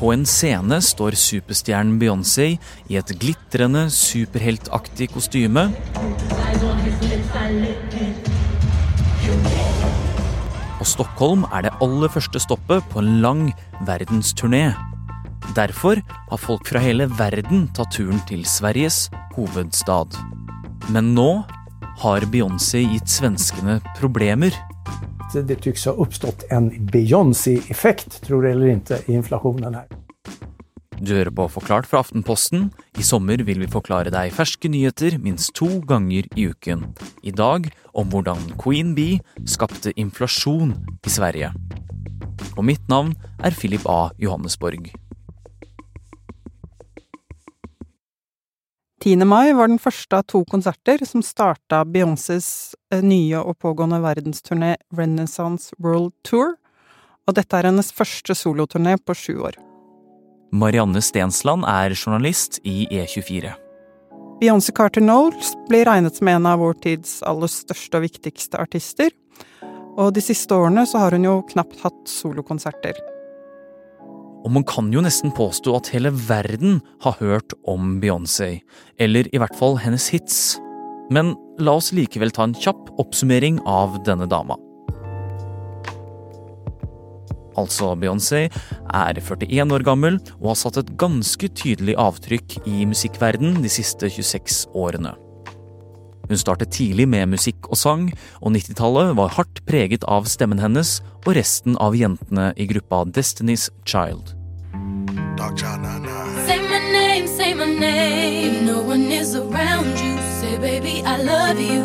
På en scene står superstjernen Beyoncé i et glitrende, superheltaktig kostyme. Og Stockholm er det aller første stoppet på en lang verdensturné. Derfor har folk fra hele verden tatt turen til Sveriges hovedstad. Men nå har Beyoncé gitt svenskene problemer. Det tycks ha oppstått en Beyoncé-effekt, tror det eller ikke, i inflasjonen her. Du hører på Forklart fra Aftenposten. I sommer vil vi forklare deg ferske nyheter minst to ganger i uken. I dag om hvordan Queen Bee skapte inflasjon i Sverige. Og mitt navn er Philip A. Johannesborg. 10. mai var den første av to konserter som starta Beyoncés eh, nye og pågående verdensturné Renaissance World Tour, og dette er hennes første soloturné på sju år. Marianne Stensland er journalist i E24. Beyoncé Carter Knowles blir regnet som en av vår tids aller største og viktigste artister, og de siste årene så har hun jo knapt hatt solokonserter. Og man kan jo nesten påstå at hele verden har hørt om Beyoncé, eller i hvert fall hennes hits. Men la oss likevel ta en kjapp oppsummering av denne dama. altså Beyoncé, er 41 år gammel og har satt et ganske tydelig avtrykk i musikkverden de siste 26 årene. Hun startet tidlig med musikk og sang, og 90-tallet var hardt preget av stemmen hennes og resten av jentene i gruppa Destiny's Child. Say my name, say my name. No one is around you. Say, baby, I love you.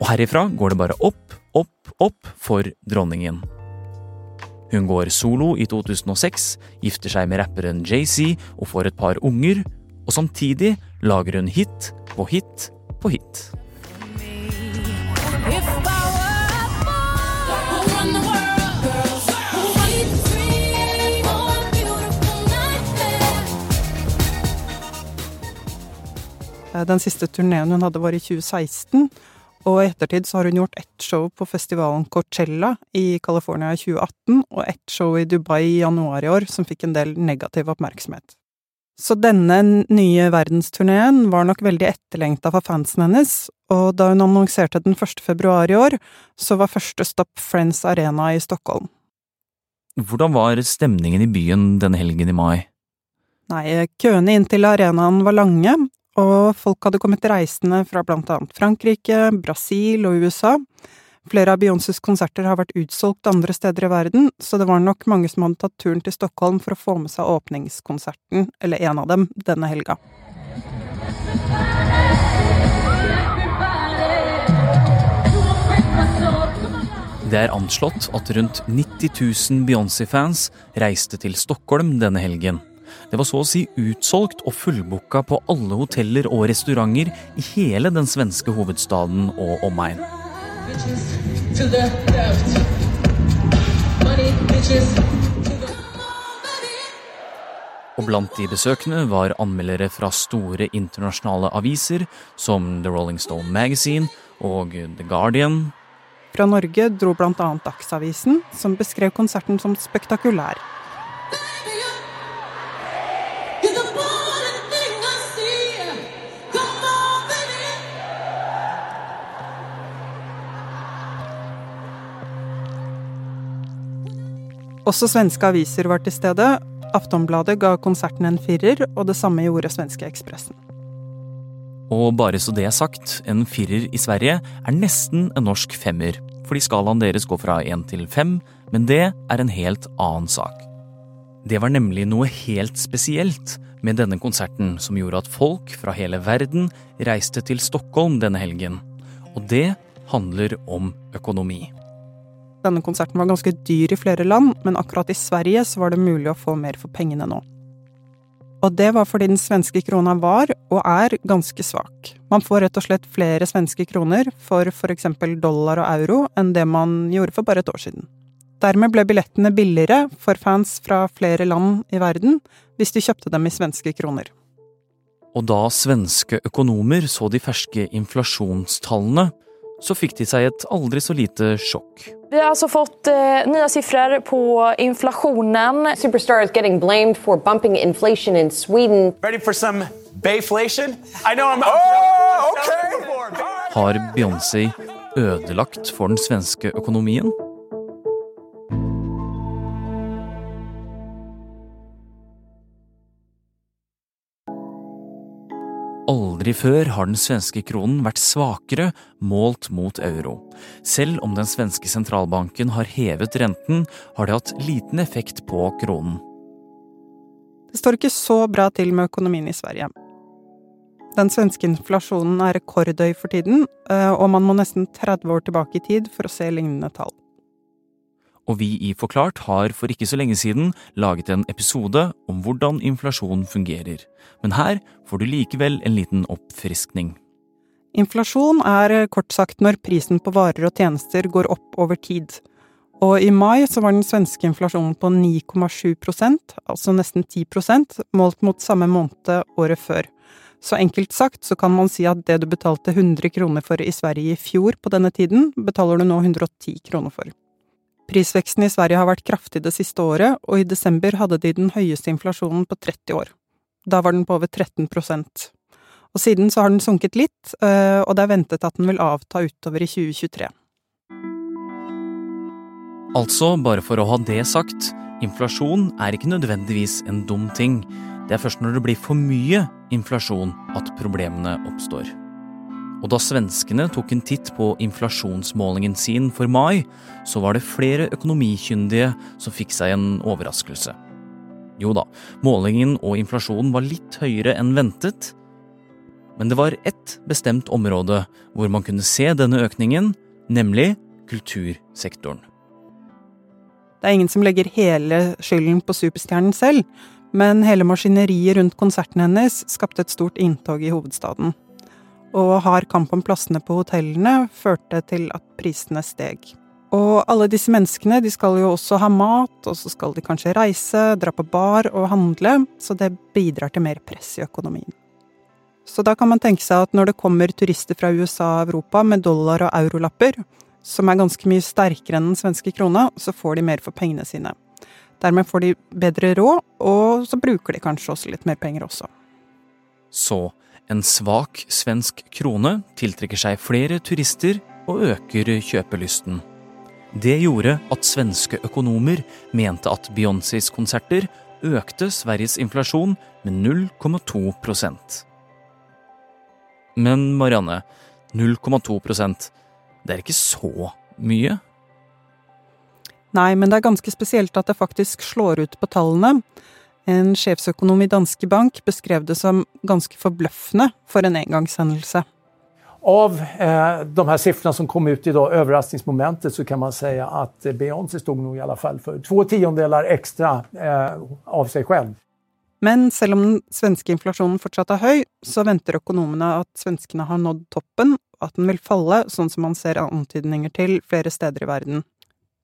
Og herifra går det bare opp, opp, opp for dronningen. Hun går solo i 2006, gifter seg med rapperen Jay-Z og får et par unger, og samtidig lager hun hit på hit på hit. Den siste turneen hun hadde, var i 2016. Og i ettertid så har hun gjort ett show på festivalen Coachella i California i 2018, og ett show i Dubai i januar i år som fikk en del negativ oppmerksomhet. Så denne nye verdensturneen var nok veldig etterlengta for fansen hennes, og da hun annonserte den 1. februar i år, så var første stopp Friends Arena i Stockholm. Hvordan var stemningen i byen denne helgen i mai? Nei, køene inn til arenaen var lange, og folk hadde kommet reisende fra blant annet Frankrike, Brasil og USA. Flere av Beyoncés konserter har vært utsolgt andre steder i verden, så det var nok mange som hadde tatt turen til Stockholm for å få med seg åpningskonserten, eller en av dem, denne helga. Det er anslått at rundt 90 000 Beyoncé-fans reiste til Stockholm denne helgen. Det var så å si utsolgt og fullbooka på alle hoteller og restauranter i hele den svenske hovedstaden og omegn. Og blant de besøkende var anmeldere fra store internasjonale aviser som The Rolling Stone Magazine og The Guardian. Fra Norge dro bl.a. Dagsavisen, som beskrev konserten som spektakulær. Også svenske aviser var til stede. Aftonbladet ga konserten en firer, og det samme gjorde svenske Ekspressen. Og bare så det er sagt, en firer i Sverige er nesten en norsk femmer, fordi skalaen deres går fra én til fem, men det er en helt annen sak. Det var nemlig noe helt spesielt med denne konserten som gjorde at folk fra hele verden reiste til Stockholm denne helgen. Og det handler om økonomi. Denne konserten var ganske dyr i flere land, men akkurat i Sverige så var det mulig å få mer for pengene nå. Og det var fordi den svenske krona var, og er, ganske svak. Man får rett og slett flere svenske kroner for eksempel dollar og euro enn det man gjorde for bare et år siden. Dermed ble billettene billigere for fans fra flere land i verden hvis de kjøpte dem i svenske kroner. Og da svenske økonomer så de ferske inflasjonstallene, så fikk de seg et aldri så lite sjokk. Vi har altså fått eh, nye sifrer på inflasjonen. Superstar is getting blamed for bumping inflation in Sweden. Ready for some Bayflation? I know I'm. Oh, okay. Har Beyoncé ødelagt for den svenske økonomien? Aldri før har den svenske kronen vært svakere målt mot euro. Selv om den svenske sentralbanken har hevet renten, har det hatt liten effekt på kronen. Det står ikke så bra til med økonomien i Sverige. Den svenske inflasjonen er rekordhøy for tiden, eh, og man må nesten 30 år tilbake i tid for å se lignende tall og vi i Forklart har for ikke så lenge siden laget en episode om hvordan inflasjon fungerer. Men her får du likevel en liten oppfriskning. Inflasjon er kort sagt når prisen på varer og tjenester går opp over tid. Og i mai så var den svenske inflasjonen på 9,7% altså nesten 10% målt mot samme måned året før. Så enkelt sagt så kan man si at det du betalte 100 kroner for i Sverige i fjor på denne tiden, betaler du nå 110 kroner for. Prisveksten i Sverige har vært kraftig det siste året, og i desember hadde de den høyeste inflasjonen på 30 år. Da var den på over 13% Og siden så har den sunket litt, eh, og det er ventet at den vil avta utover i 2023. Altså, bare for å ha det sagt, inflasjon er ikke nødvendigvis en dum ting. Det er først når det blir for mye inflasjon at problemene oppstår. Og da svenskene tok en titt på inflasjonsmålingen sin for mai, så var det flere økonomikyndige som fikk seg en overraskelse. Jo da, målingen og inflasjonen var litt høyere enn ventet, men det var ett bestemt område hvor man kunne se denne økningen, nemlig kultursektoren. Det er ingen som legger hele skylden på superstjernen selv, men hele maskineriet rundt konserten hennes skapte et stort inntog i hovedstaden og hard kamp om plassene på hotellene førte til at prisene steg. Og alle disse menneskene de skal jo også ha mat, og så skal de kanskje reise, dra på bar og handle, så det bidrar til mer press i økonomien. Så da kan man tenke seg at når det kommer turister fra USA og Europa med dollar og eurolapper, som er ganske mye sterkere enn den svenske krona, så får de mer for pengene sine. Dermed får de bedre råd, og så bruker de kanskje også litt mer penger også. Så en svak svensk krone tiltrekker seg flere turister og øker kjøpelysten. Det gjorde at svenske økonomer mente at Beyoncés konserter økte Sveriges inflasjon med 0,2% Men Marianne, 0,2% det er ikke så mye? Nei, men det er ganske spesielt at det faktisk slår ut på tallene. En sjefsøkonom i Danske Bank beskrev det som ganske forbløffende for en engangshendelse. Av eh, de her siffrene som kom ut i dag, overraskningsmomentet, så kan man si at Beyoncé stod nå i alle fall for to tiondeler ekstra eh, av seg selv. Men selv om den svenske inflasjonen fortsatt er høy, så venter økonomene at svenskene har nådd toppen, og at den vil falle, sånn som man ser antydninger til flere steder i verden.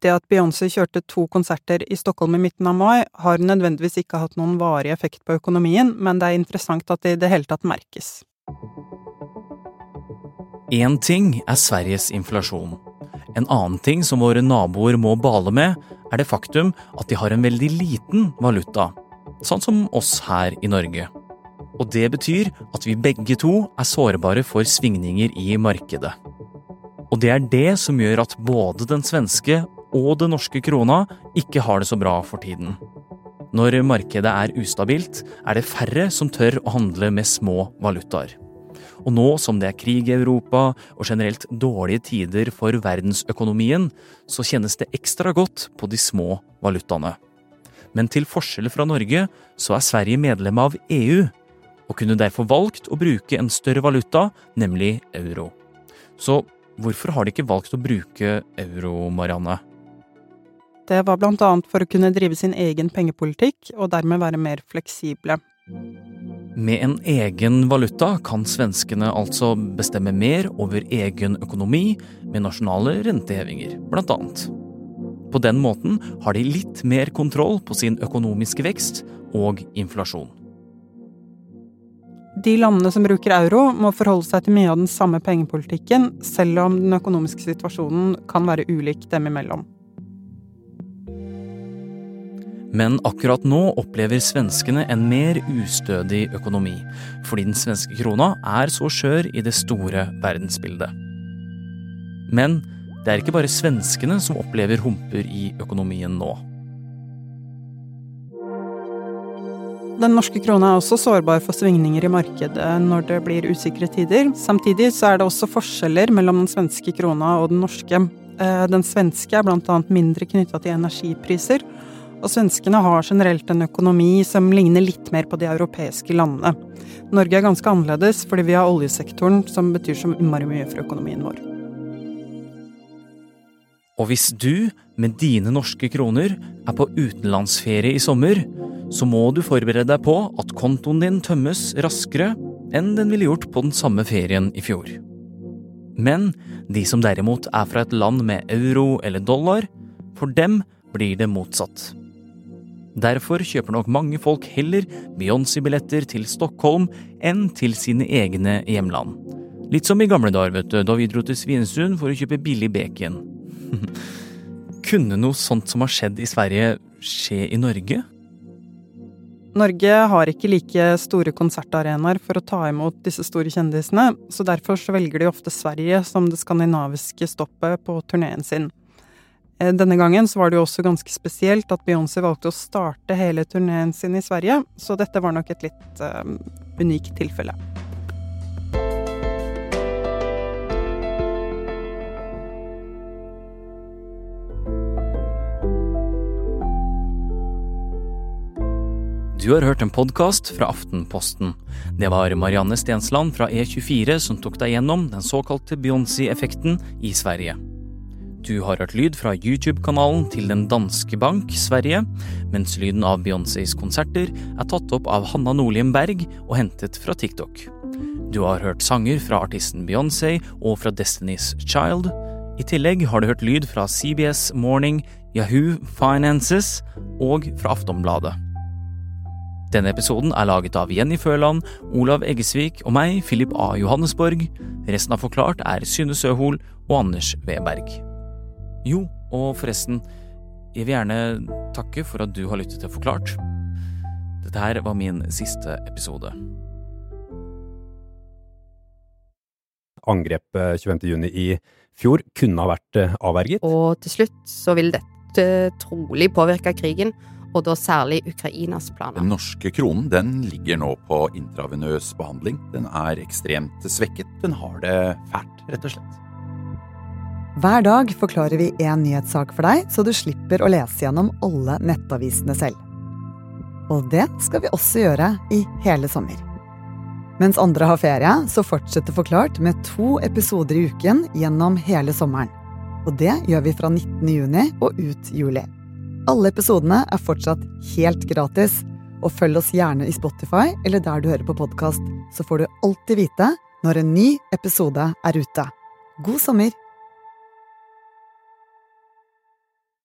Det at Beyoncé kjørte to konserter i Stockholm i midten av mai, har nødvendigvis ikke hatt noen varig effekt på økonomien, men det er interessant at det i det hele tatt merkes. Én ting er Sveriges inflasjon. En annen ting som våre naboer må bale med, er det faktum at de har en veldig liten valuta, sånn som oss her i Norge. Og det betyr at vi begge to er sårbare for svingninger i markedet. Og det er det som gjør at både den svenske og den norske krona ikke har det så bra for tiden. Når markedet er ustabilt, er det færre som tør å handle med små valutaer. Og nå som det er krig i Europa og generelt dårlige tider for verdensøkonomien, så kjennes det ekstra godt på de små valutaene. Men til forskjell fra Norge, så er Sverige medlem av EU, og kunne derfor valgt å bruke en større valuta, nemlig euro. Så hvorfor har de ikke valgt å bruke euro, Marianne? Det var blant annet for å kunne drive sin egen pengepolitikk, og dermed være mer fleksible. Med en egen valuta kan svenskene altså bestemme mer over egen økonomi med nasjonale rentehevinger, blant annet. På den måten har de litt mer kontroll på sin økonomiske vekst og inflasjon. De landene som bruker euro, må forholde seg til mye av den samme pengepolitikken, selv om den økonomiske situasjonen kan være ulik dem imellom. Men akkurat nå opplever svenskene en mer ustødig økonomi, fordi den svenske krona er så skjør i det store verdensbildet. Men det er ikke bare svenskene som opplever humper i økonomien nå. Den norske krona er også sårbar for svingninger i markedet når det blir usikre tider. Samtidig så er det også forskjeller mellom den svenske krona og den norske. Eh, den svenske er bl.a. mindre knytta til energipriser, og svenskene har generelt en økonomi som ligner litt mer på de europeiske landene. Norge er ganske annerledes fordi vi har oljesektoren, som betyr så innmari mye for økonomien vår. Og hvis du, med dine norske kroner, er på utenlandsferie i sommer, så må du forberede deg på at kontoen din tømmes raskere enn den ville gjort på den samme ferien i fjor. Men de som derimot er fra et land med euro eller dollar, for dem blir det motsatt. Derfor kjøper nok mange folk heller Beyoncé-billetter til Stockholm enn til sine egne hjemland. Litt som i gamle dager, vet du, da vi dro til Svinesund for å kjøpe billig bacon. Kunne noe sånt som har skjedd i Sverige, skje i Norge? Norge har ikke like store konsertarenaer for å ta imot disse store kjendisene, så derfor så velger de ofte Sverige som det skandinaviske stoppet på turneen sin. Eh, denne gangen så var det jo også ganske spesielt at Beyoncé valgte å starte hele turneen sin i Sverige, så dette var nok et litt uh, unikt tilfelle. Du har hørt en podkast fra Aftenposten. Det var Marianne Stensland fra E24 som tok deg gjennom den såkalte Beyoncé-effekten i Sverige. Du har hørt lyd fra YouTube-kanalen til Den danske bank Sverige, mens lyden av Beyoncés konserter er tatt opp av Hanna Nordlien Berg og hentet fra TikTok. Du har hørt sanger fra artisten Beyoncé og fra Destiny's Child. I tillegg har du hørt lyd fra CBS Morning, Yahoo Finances og fra Aftonbladet. Denne episoden er laget av Jenny Føland, Olav Eggesvik og meg, Philip A. Johannesborg. Resten av Forklart er Synne Søhol og Anders Weberg. Jo, og forresten, jeg vil gjerne takke for at du har lyttet til Forklart. Dette her var min siste episode. Angrepet 25.6 i fjor kunne ha vært eh, avverget. Og til slutt så vil dette trolig påvirke krigen og da særlig Ukrainas planer. Den norske kronen den ligger nå på intravenøs behandling. Den er ekstremt svekket. Den har det fælt, rett og slett. Hver dag forklarer vi én nyhetssak for deg, så du slipper å lese gjennom alle nettavisene selv. Og det skal vi også gjøre i hele sommer. Mens andre har ferie, så fortsetter Forklart med to episoder i uken gjennom hele sommeren. Og det gjør vi fra 19. juni og ut juli. Alle episodene er fortsatt helt gratis, og følg oss gjerne i Spotify eller der du hører på podkast, så får du alltid vite når en ny episode er ute. God sommer!